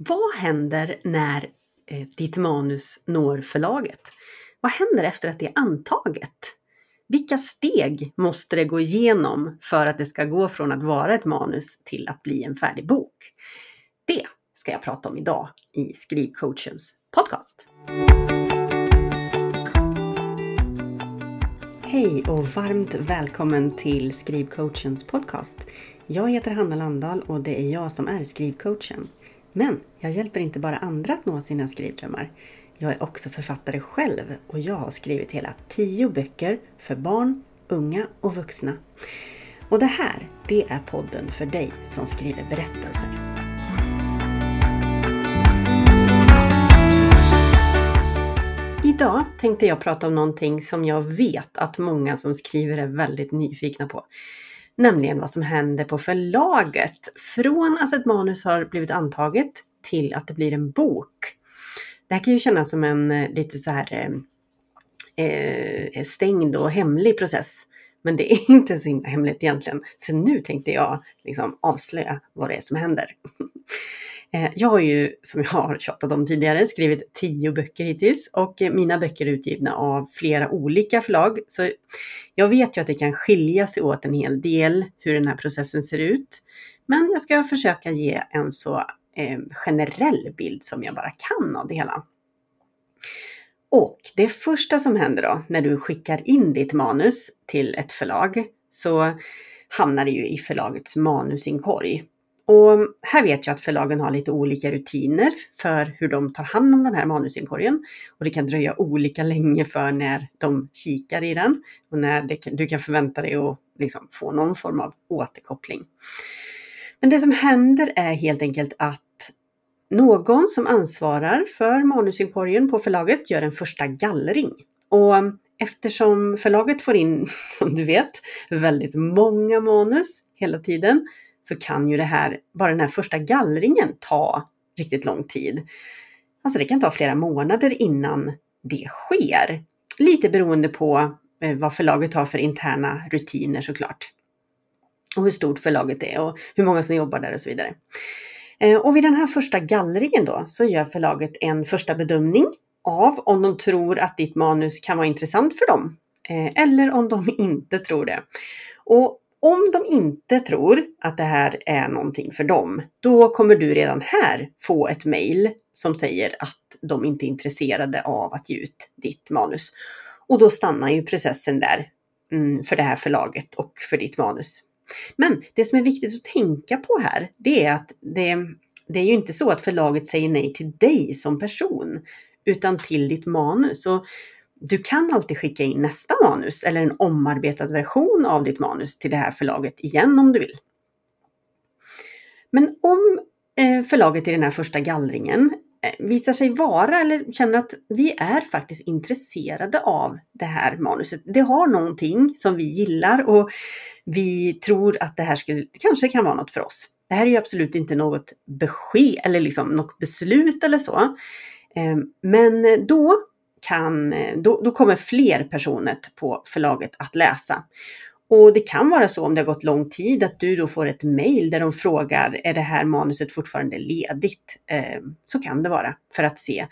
Vad händer när eh, ditt manus når förlaget? Vad händer efter att det är antaget? Vilka steg måste det gå igenom för att det ska gå från att vara ett manus till att bli en färdig bok? Det ska jag prata om idag i Skrivcoachens podcast. Hej och varmt välkommen till Skrivcoachens podcast. Jag heter Hanna Landahl och det är jag som är skrivcoachen. Men jag hjälper inte bara andra att nå sina skrivdrömmar. Jag är också författare själv och jag har skrivit hela tio böcker för barn, unga och vuxna. Och det här, det är podden för dig som skriver berättelser. Idag tänkte jag prata om någonting som jag vet att många som skriver är väldigt nyfikna på. Nämligen vad som händer på förlaget. Från att ett manus har blivit antaget till att det blir en bok. Det här kan ju kännas som en eh, lite så här eh, eh, stängd och hemlig process. Men det är inte så himla hemligt egentligen. Så nu tänkte jag liksom avslöja vad det är som händer. Eh, jag har ju, som jag har tjatat om tidigare, skrivit tio böcker hittills och mina böcker är utgivna av flera olika förlag. Så jag vet ju att det kan skilja sig åt en hel del hur den här processen ser ut. Men jag ska försöka ge en så eh, generell bild som jag bara kan av det hela. Och det första som händer då när du skickar in ditt manus till ett förlag så hamnar det ju i förlagets manusinkorg. Och här vet jag att förlagen har lite olika rutiner för hur de tar hand om den här manusinkorgen. Och det kan dröja olika länge för när de kikar i den och när det, du kan förvänta dig att liksom få någon form av återkoppling. Men det som händer är helt enkelt att någon som ansvarar för manusinkorgen på förlaget gör en första gallring. Och eftersom förlaget får in, som du vet, väldigt många manus hela tiden så kan ju det här, bara den här första gallringen ta riktigt lång tid. Alltså det kan ta flera månader innan det sker. Lite beroende på eh, vad förlaget har för interna rutiner såklart. Och hur stort förlaget är och hur många som jobbar där och så vidare. Eh, och vid den här första gallringen då så gör förlaget en första bedömning av om de tror att ditt manus kan vara intressant för dem. Eh, eller om de inte tror det. Och om de inte tror att det här är någonting för dem, då kommer du redan här få ett mejl som säger att de inte är intresserade av att ge ut ditt manus. Och då stannar ju processen där mm, för det här förlaget och för ditt manus. Men det som är viktigt att tänka på här, det är att det, det är ju inte så att förlaget säger nej till dig som person, utan till ditt manus. Och du kan alltid skicka in nästa manus eller en omarbetad version av ditt manus till det här förlaget igen om du vill. Men om eh, förlaget i den här första gallringen eh, visar sig vara eller känner att vi är faktiskt intresserade av det här manuset. Det har någonting som vi gillar och vi tror att det här skulle, kanske kan vara något för oss. Det här är ju absolut inte något besked eller liksom något beslut eller så. Eh, men då kan, eh, då, då kommer fler personer på förlaget att läsa. Och det kan vara så om det har gått lång tid att du då får ett mejl där de frågar är det här manuset fortfarande ledigt? Eh, så kan det vara för att se eh,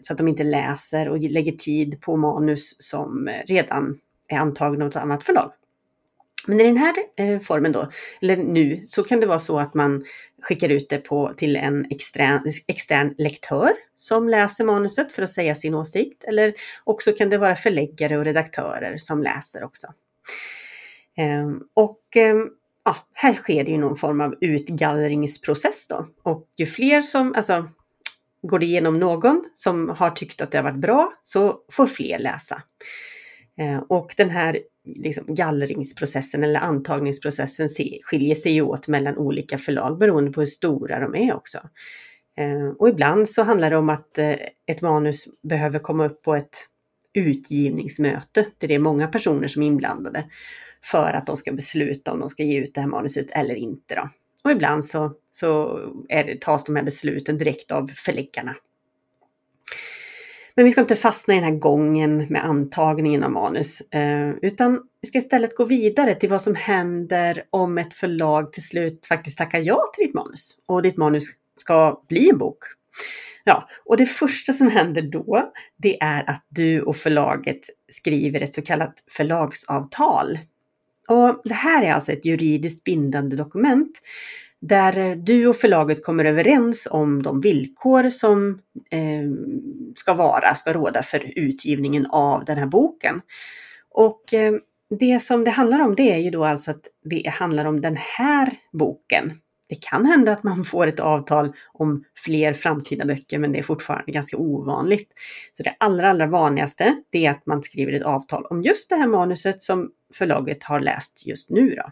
så att de inte läser och lägger tid på manus som eh, redan är antagna av ett annat förlag. Men i den här eh, formen då, eller nu, så kan det vara så att man skickar ut det på, till en extern, extern lektör som läser manuset för att säga sin åsikt. Eller också kan det vara förläggare och redaktörer som läser också. Eh, och eh, ja, här sker det ju någon form av utgallringsprocess då. Och ju fler som, alltså går det igenom någon som har tyckt att det har varit bra så får fler läsa. Eh, och den här liksom gallringsprocessen eller antagningsprocessen skiljer sig ju åt mellan olika förlag beroende på hur stora de är också. Eh, och ibland så handlar det om att eh, ett manus behöver komma upp på ett utgivningsmöte där det är många personer som är inblandade för att de ska besluta om de ska ge ut det här manuset eller inte. Då. Och ibland så, så är det, tas de här besluten direkt av förläggarna. Men vi ska inte fastna i den här gången med antagningen av manus, eh, utan vi ska istället gå vidare till vad som händer om ett förlag till slut faktiskt tackar ja till ditt manus och ditt manus ska bli en bok. Ja, och det första som händer då, det är att du och förlaget skriver ett så kallat förlagsavtal. Och det här är alltså ett juridiskt bindande dokument där eh, du och förlaget kommer överens om de villkor som eh, ska vara, ska råda för utgivningen av den här boken. Och eh, det som det handlar om det är ju då alltså att det handlar om den här boken. Det kan hända att man får ett avtal om fler framtida böcker, men det är fortfarande ganska ovanligt. Så det allra, allra vanligaste, det är att man skriver ett avtal om just det här manuset som förlaget har läst just nu. Då.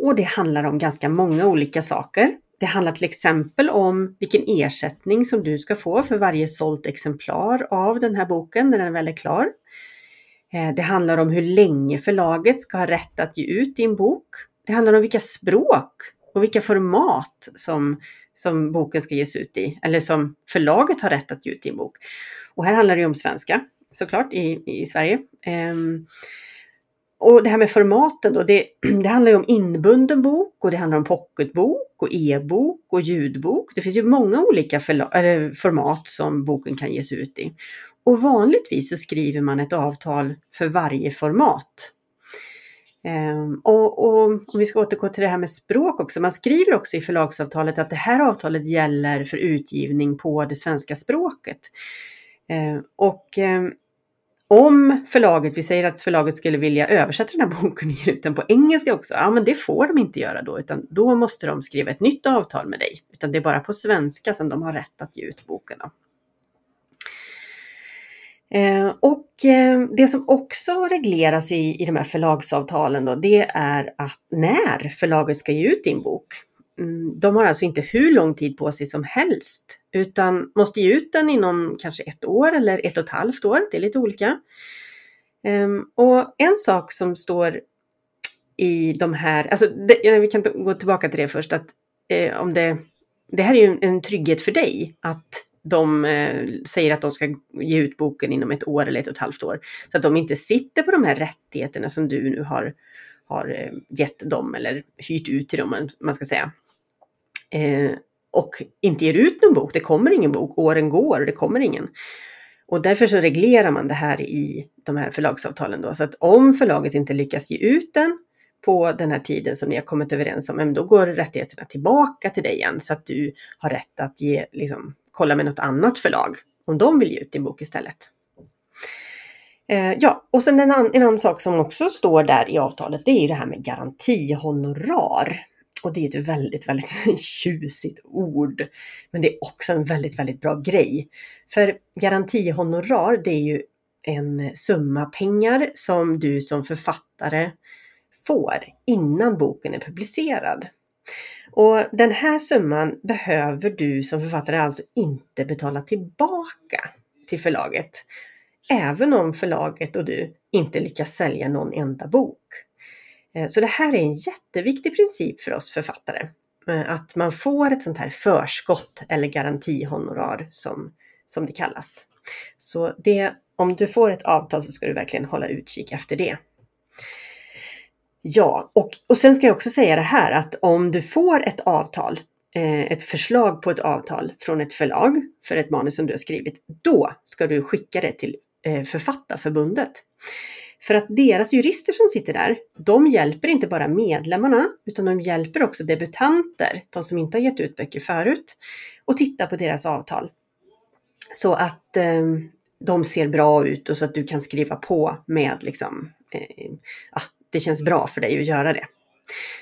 Och det handlar om ganska många olika saker. Det handlar till exempel om vilken ersättning som du ska få för varje sålt exemplar av den här boken när den väl är klar. Eh, det handlar om hur länge förlaget ska ha rätt att ge ut din bok. Det handlar om vilka språk och vilka format som, som boken ska ges ut i, eller som förlaget har rätt att ge ut din bok. Och här handlar det om svenska såklart i, i Sverige. Ehm, och det här med formaten då, det, det handlar ju om inbunden bok och det handlar om pocketbok och e-bok och ljudbok. Det finns ju många olika format som boken kan ges ut i. Och vanligtvis så skriver man ett avtal för varje format. Ehm, och, och, om vi ska återgå till det här med språk också. Man skriver också i förlagsavtalet att det här avtalet gäller för utgivning på det svenska språket. Ehm, och ehm, om förlaget, vi säger att förlaget skulle vilja översätta den här boken och ge ut den på engelska också, ja men det får de inte göra då, utan då måste de skriva ett nytt avtal med dig. Utan det är bara på svenska som de har rätt att ge ut boken. Då. Eh, och eh, det som också regleras i, i de här förlagsavtalen då, det är att när förlaget ska ge ut din bok, mm, de har alltså inte hur lång tid på sig som helst, utan måste ge ut den inom kanske ett år eller ett och ett halvt år, det är lite olika. Ehm, och en sak som står i de här, alltså det, vi kan gå tillbaka till det först, att eh, om det, det här är ju en, trygghet för dig, att de eh, säger att de ska ge ut boken inom ett år eller ett och ett halvt år. Så att de inte sitter på de här rättigheterna som du nu har, har eh, gett dem eller hyrt ut till dem, man ska säga. Eh, och inte ger ut någon bok. Det kommer ingen bok. Åren går och det kommer ingen. Och därför så reglerar man det här i de här förlagsavtalen då. Så att om förlaget inte lyckas ge ut den på den här tiden som ni har kommit överens om, då går rättigheterna tillbaka till dig igen så att du har rätt att ge, liksom, kolla med något annat förlag om de vill ge ut din bok istället. Eh, ja, och sen en, an, en annan sak som också står där i avtalet, det är ju det här med garantihonorar. Och det är ett väldigt, väldigt tjusigt ord. Men det är också en väldigt, väldigt bra grej. För garantihonorar, det är ju en summa pengar som du som författare får innan boken är publicerad. Och den här summan behöver du som författare alltså inte betala tillbaka till förlaget. Även om förlaget och du inte lyckas sälja någon enda bok. Eh, så det här är en jätteviktig princip för oss författare. Eh, att man får ett sånt här förskott eller garantihonorar som, som det kallas. Så det, om du får ett avtal så ska du verkligen hålla utkik efter det. Ja, och, och sen ska jag också säga det här att om du får ett avtal, eh, ett förslag på ett avtal från ett förlag för ett manus som du har skrivit, då ska du skicka det till Författarförbundet. För att deras jurister som sitter där, de hjälper inte bara medlemmarna, utan de hjälper också debutanter, de som inte har gett ut böcker förut, och titta på deras avtal. Så att eh, de ser bra ut och så att du kan skriva på med liksom, eh, ja, det känns bra för dig att göra det.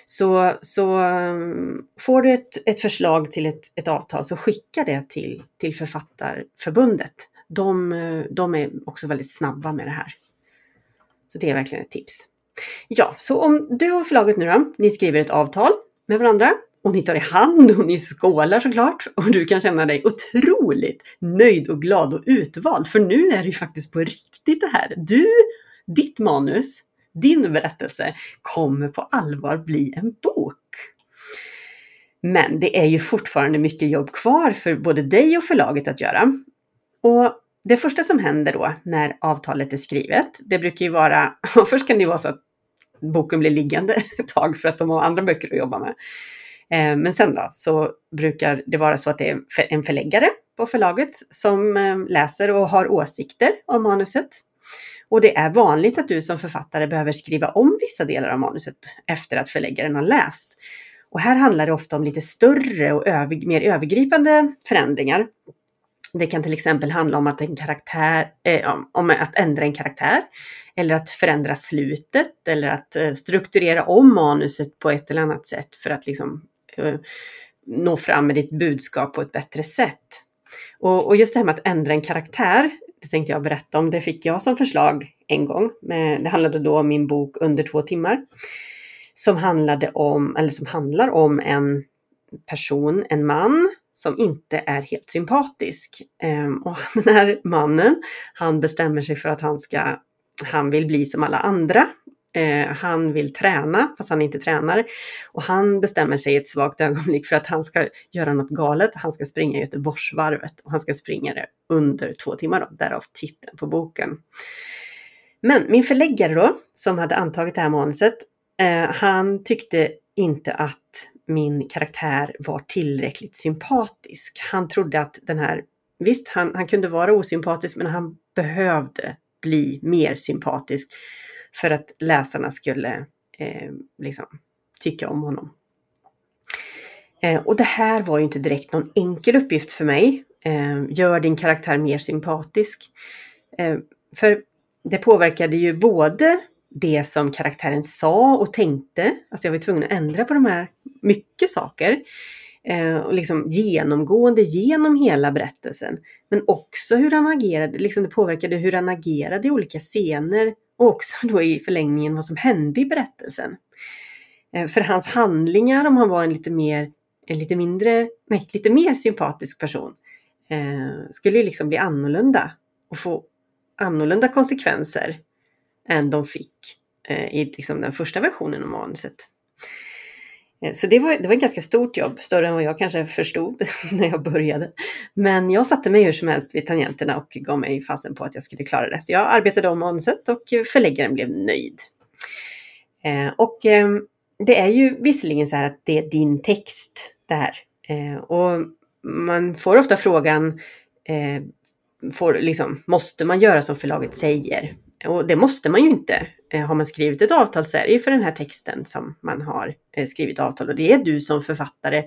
Så, så ehm, får du ett, ett förslag till ett, ett avtal så skicka det till, till Författarförbundet. De, eh, de är också väldigt snabba med det här. Så det är verkligen ett tips. Ja, så om du och förlaget nu då, ni skriver ett avtal med varandra och ni tar i hand och ni skålar såklart och du kan känna dig otroligt nöjd och glad och utvald för nu är det ju faktiskt på riktigt det här. Du, ditt manus din berättelse kommer på allvar bli en bok. Men det är ju fortfarande mycket jobb kvar för både dig och förlaget att göra. Och det första som händer då när avtalet är skrivet, det brukar ju vara, först kan det ju vara så att boken blir liggande ett tag för att de har andra böcker att jobba med. Eh, men sen då så brukar det vara så att det är en förläggare på förlaget som eh, läser och har åsikter om manuset. Och det är vanligt att du som författare behöver skriva om vissa delar av manuset efter att förläggaren har läst. Och här handlar det ofta om lite större och över, mer övergripande förändringar. Det kan till exempel handla om att, en karaktär, eh, om att ändra en karaktär eller att förändra slutet eller att eh, strukturera om manuset på ett eller annat sätt för att liksom, eh, nå fram med ditt budskap på ett bättre sätt. Och, och, just det här med att ändra en karaktär, det tänkte jag berätta om. Det fick jag som förslag en gång. Det handlade då om min bok Under två timmar. Som handlade om, eller som handlar om en person, en man som inte är helt sympatisk. Ehm, och den här mannen, han bestämmer sig för att han ska, han vill bli som alla andra. Ehm, han vill träna, fast han inte tränar. Och han bestämmer sig i ett svagt ögonblick för att han ska göra något galet. Han ska springa Göteborgsvarvet och han ska springa det under två timmar, då, därav titeln på boken. Men min förläggare då, som hade antagit det här manuset, eh, han tyckte inte att min karaktär var tillräckligt sympatisk. Han trodde att den här, visst han, han kunde vara osympatisk men han behövde bli mer sympatisk för att läsarna skulle eh, liksom, tycka om honom. Eh, och det här var ju inte direkt någon enkel uppgift för mig. Eh, gör din karaktär mer sympatisk. Eh, för det påverkade ju både det som karaktären sa och tänkte. Alltså jag var tvungen att ändra på de här mycket saker. Eh, och liksom genomgående genom hela berättelsen. Men också hur han agerade, liksom det påverkade hur han agerade i olika scener och också då i förlängningen vad som hände i berättelsen. Eh, för hans handlingar, om han var en lite mer, en lite mindre, nej, lite mer sympatisk person, eh, skulle ju liksom bli annorlunda och få annorlunda konsekvenser än de fick eh, i liksom den första versionen av manuset. Eh, så det var, det var ett ganska stort jobb, större än vad jag kanske förstod när jag började. Men jag satte mig hur som helst vid tangenterna och gav mig fasen på att jag skulle klara det. Så jag arbetade om manuset och förläggaren blev nöjd. Eh, och ehm, det är ju visserligen så här att det är din text det här. Och man får ofta frågan, får, liksom, måste man göra som förlaget säger? Och det måste man ju inte. Eh, har man skrivit ett avtal så är det ju för den här texten som man har eh, skrivit avtal och det är du som författare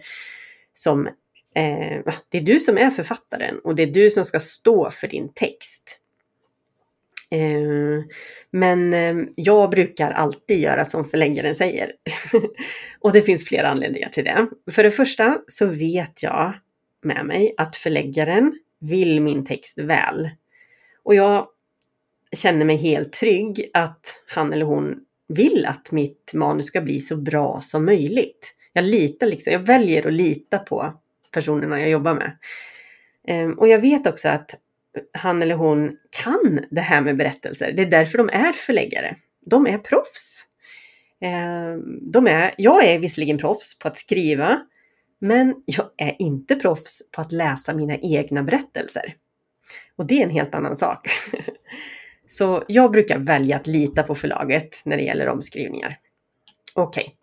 som eh, det är du som är författaren och det är du som ska stå för din text. Eh, men eh, jag brukar alltid göra som förläggaren säger. och det finns flera anledningar till det. För det första så vet jag med mig att förläggaren vill min text väl. Och jag känner mig helt trygg att han eller hon vill att mitt manus ska bli så bra som möjligt. Jag litar liksom, jag väljer att lita på personerna jag jobbar med. Ehm, och jag vet också att han eller hon kan det här med berättelser. Det är därför de är förläggare. De är proffs. Ehm, de är, jag är visserligen proffs på att skriva, men jag är inte proffs på att läsa mina egna berättelser. Och det är en helt annan sak. Så jag brukar välja att lita på förlaget när det gäller omskrivningar. Okej. Okay.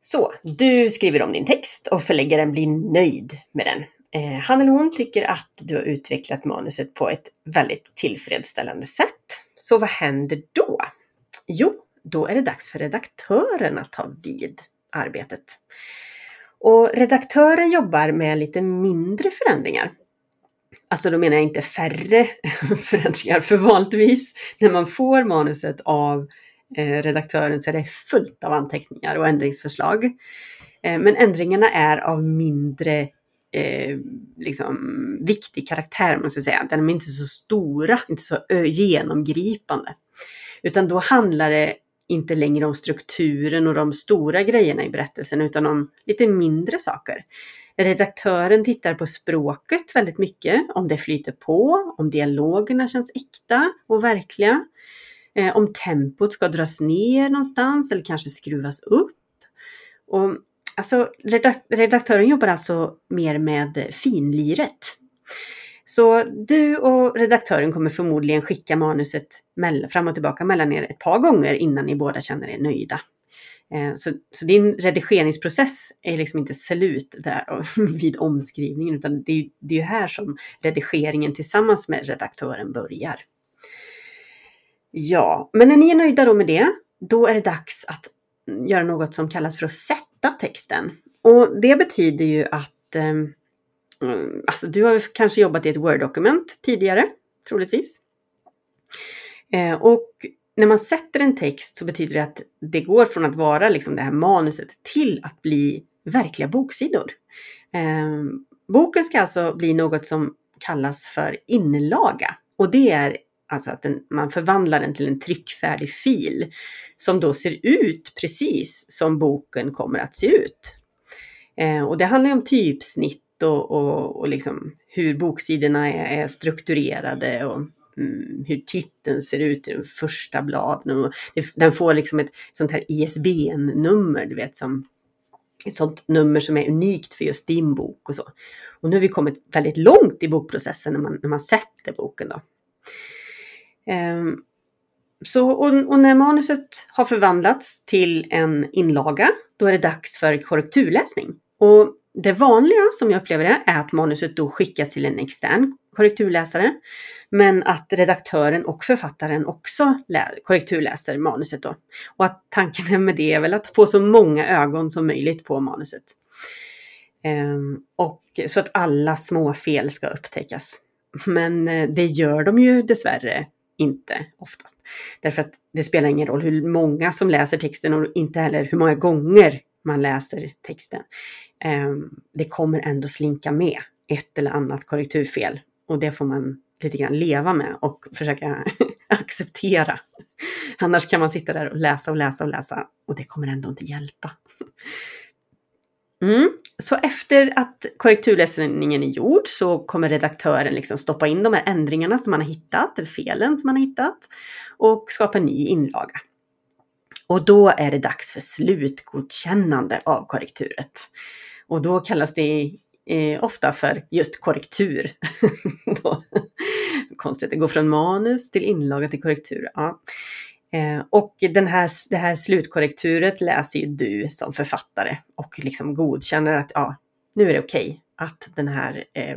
Så, du skriver om din text och förläggaren blir nöjd med den. Eh, han eller hon tycker att du har utvecklat manuset på ett väldigt tillfredsställande sätt. Så vad händer då? Jo, då är det dags för redaktören att ta vid arbetet. Och redaktören jobbar med lite mindre förändringar Alltså då menar jag inte färre förändringar, för vanligtvis när man får manuset av eh, redaktören så är det fullt av anteckningar och ändringsförslag. Eh, men ändringarna är av mindre eh, liksom, viktig karaktär, man ska säga. De är inte så stora, inte så eh, genomgripande. Utan då handlar det inte längre om strukturen och de stora grejerna i berättelsen, utan om lite mindre saker. Redaktören tittar på språket väldigt mycket, om det flyter på, om dialogerna känns äkta och verkliga. Eh, om tempot ska dras ner någonstans eller kanske skruvas upp. Och, alltså, redaktören jobbar alltså mer med finliret. Så du och redaktören kommer förmodligen skicka manuset fram och tillbaka mellan er ett par gånger innan ni båda känner er nöjda. Eh, så, så, din redigeringsprocess är liksom inte slut där vid omskrivningen, utan det är, det är här som redigeringen tillsammans med redaktören börjar. Ja, men när ni är nöjda då med det, då är det dags att göra något som kallas för att sätta texten. Och det betyder ju att ehm, eh, alltså du har kanske jobbat i ett Word-dokument tidigare, troligtvis. Eh, och när man sätter en text så betyder det att det går från att vara liksom det här manuset till att bli verkliga boksidor. Eh, boken ska alltså bli något som kallas för inlaga och det är alltså att den, man förvandlar den till en tryckfärdig fil som då ser ut precis som boken kommer att se ut. Eh, och det handlar om typsnitt och, och, och liksom hur boksidorna är, är strukturerade och Mm, hur titeln ser ut i de första bladen. den får liksom ett sånt här ISBN-nummer, du vet, som ett sånt nummer som är unikt för just din bok och så. Och nu har vi kommit väldigt långt i bokprocessen när man, när man sätter boken då. Um, så, och, och, när manuset har förvandlats till en inlaga, då är det dags för korrekturläsning. Och det vanliga som jag upplever det är att manuset då skickas till en extern korrekturläsare. Men att redaktören och författaren också korrekturläser manuset då. Och att tanken med det är väl att få så många ögon som möjligt på manuset. Ehm, och så att alla små fel ska upptäckas. Men eh, det gör de ju dessvärre inte oftast. Därför att det spelar ingen roll hur många som läser texten och inte heller hur många gånger man läser texten. Ehm, det kommer ändå slinka med ett eller annat korrekturfel och det får man lite grann leva med och försöka acceptera. Annars kan man sitta där och läsa och läsa och läsa och det kommer ändå inte hjälpa. Mm. Så efter att korrekturläsningen är gjord så kommer redaktören liksom stoppa in de här ändringarna som man har hittat, eller felen som man har hittat och skapa en ny inlaga. Och då är det dags för slutgodkännande av korrekturet. Och då kallas det eh, ofta för just korrektur. Konstigt, det går från manus till inlaga till korrektur. Ja. Eh, och den här, det här slutkorrekturet läser ju du som författare och liksom godkänner att ja, nu är det okej okay att den här, eh,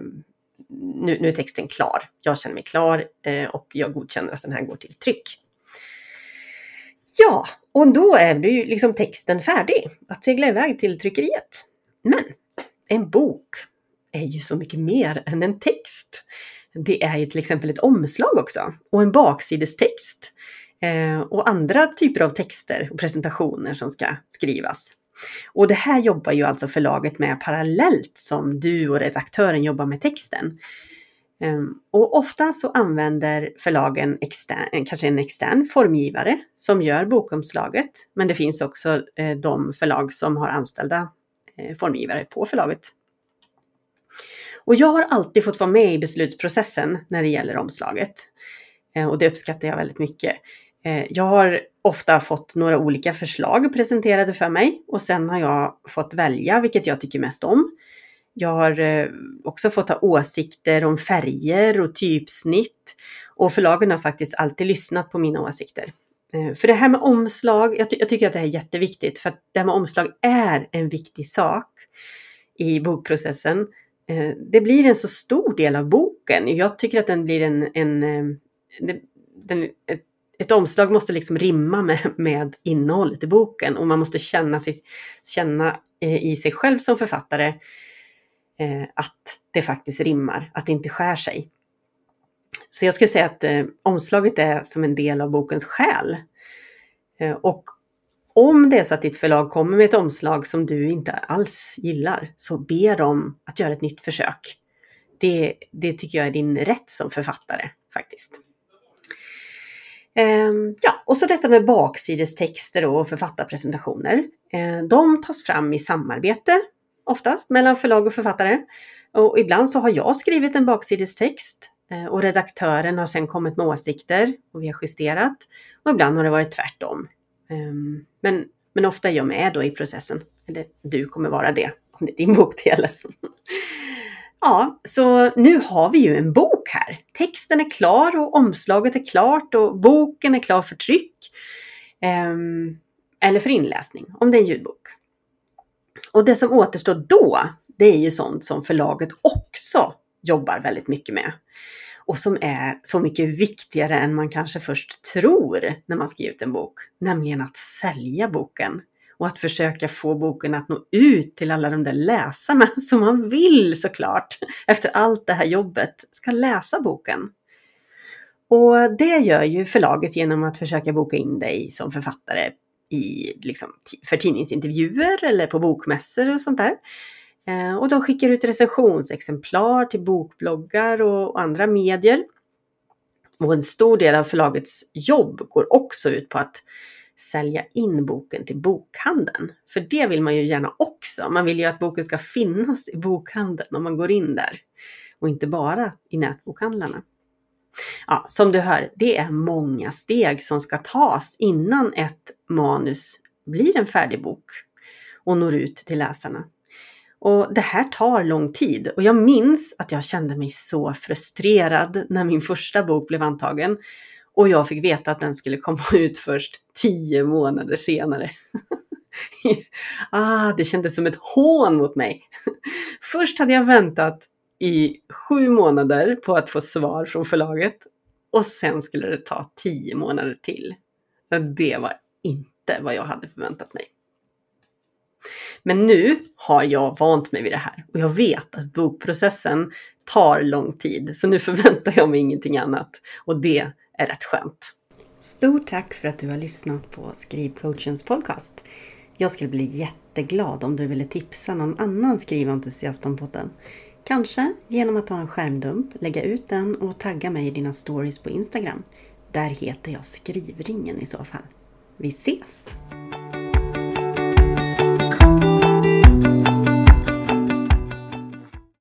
nu, nu, är texten klar. Jag känner mig klar eh, och jag godkänner att den här går till tryck. Ja, och då är ju liksom texten färdig att segla iväg till tryckeriet. Men en bok är ju så mycket mer än en text. Det är ju till exempel ett omslag också och en baksidestext eh, och andra typer av texter och presentationer som ska skrivas. Och det här jobbar ju alltså förlaget med parallellt som du och redaktören jobbar med texten. Ehm, och ofta så använder förlagen extern, eh, kanske en extern formgivare som gör bokomslaget. Men det finns också eh, de förlag som har anställda eh, formgivare på förlaget. Och jag har alltid fått vara med i beslutsprocessen när det gäller omslaget. Ehm, och det uppskattar jag väldigt mycket. Ehm, jag har ofta fått några olika förslag presenterade för mig och sen har jag fått välja vilket jag tycker mest om. Jag har eh, också fått ha åsikter om färger och typsnitt och förlagen har faktiskt alltid lyssnat på mina åsikter. Eh, för det här med omslag, jag, ty jag, tycker att det här är jätteviktigt för att det här med omslag är en viktig sak i bokprocessen. Eh, det blir en så stor del av boken. Jag tycker att den blir en, en, den, ett, ett omslag måste liksom rimma med, med innehållet i boken och man måste känna, sitt, känna i sig själv som författare eh, att det faktiskt rimmar, att det inte skär sig. Så jag skulle säga att eh, omslaget är som en del av bokens själ. Eh, och om det är så att ditt förlag kommer med ett omslag som du inte alls gillar, så be dem att göra ett nytt försök. Det, det tycker jag är din rätt som författare faktiskt. Ehm, ja, och så detta med baksidestexter och författarpresentationer. Eh, de tas fram i samarbete oftast mellan förlag och författare. Och ibland så har jag skrivit en baksidestext eh, och redaktören har sedan kommit med åsikter och vi har justerat. Och ibland har det varit tvärtom. Ehm, men, men ofta är jag med då i processen. Eller du kommer vara det om det är din bok det gäller. Ja, så nu har vi ju en bok här. Texten är klar och omslaget är klart och boken är klar för tryck. Ehm, eller för inläsning, om det är en ljudbok. Och det som återstår då, det är ju sånt som förlaget också jobbar väldigt mycket med. Och som är så mycket viktigare än man kanske först tror när man skrivit en bok. Nämligen att sälja boken. Och att försöka få boken att nå ut till alla de där läsarna som man vill såklart, efter allt det här jobbet, ska läsa boken. Och det gör ju förlaget genom att försöka boka in dig som författare i, liksom, för tidningsintervjuer eller på bokmässor och sånt där. Eh, och de skickar ut recensionsexemplar till bokbloggar och andra medier. Och en stor del av förlagets jobb går också ut på att sälja in boken till bokhandeln. För det vill man ju gärna också. Man vill ju att boken ska finnas i bokhandeln om man går in där. Och inte bara i nätbokhandlarna. Ja, som du hör, det är många steg som ska tas innan ett manus blir en färdig bok och når ut till läsarna. Och det här tar lång tid och jag minns att jag kände mig så frustrerad när min första bok blev antagen och jag fick veta att den skulle komma ut först tio månader senare. ah, det kändes som ett hån mot mig. Först hade jag väntat i sju månader på att få svar från förlaget och sen skulle det ta tio månader till. Det var inte vad jag hade förväntat mig. Men nu har jag vant mig vid det här och jag vet att bokprocessen tar lång tid, så nu förväntar jag mig ingenting annat och det är rätt skönt. Stort tack för att du har lyssnat på Skrivcoachens podcast. Jag skulle bli jätteglad om du ville tipsa någon annan skriventusiast om podden. Kanske genom att ta en skärmdump, lägga ut den och tagga mig i dina stories på Instagram. Där heter jag Skrivringen i så fall. Vi ses!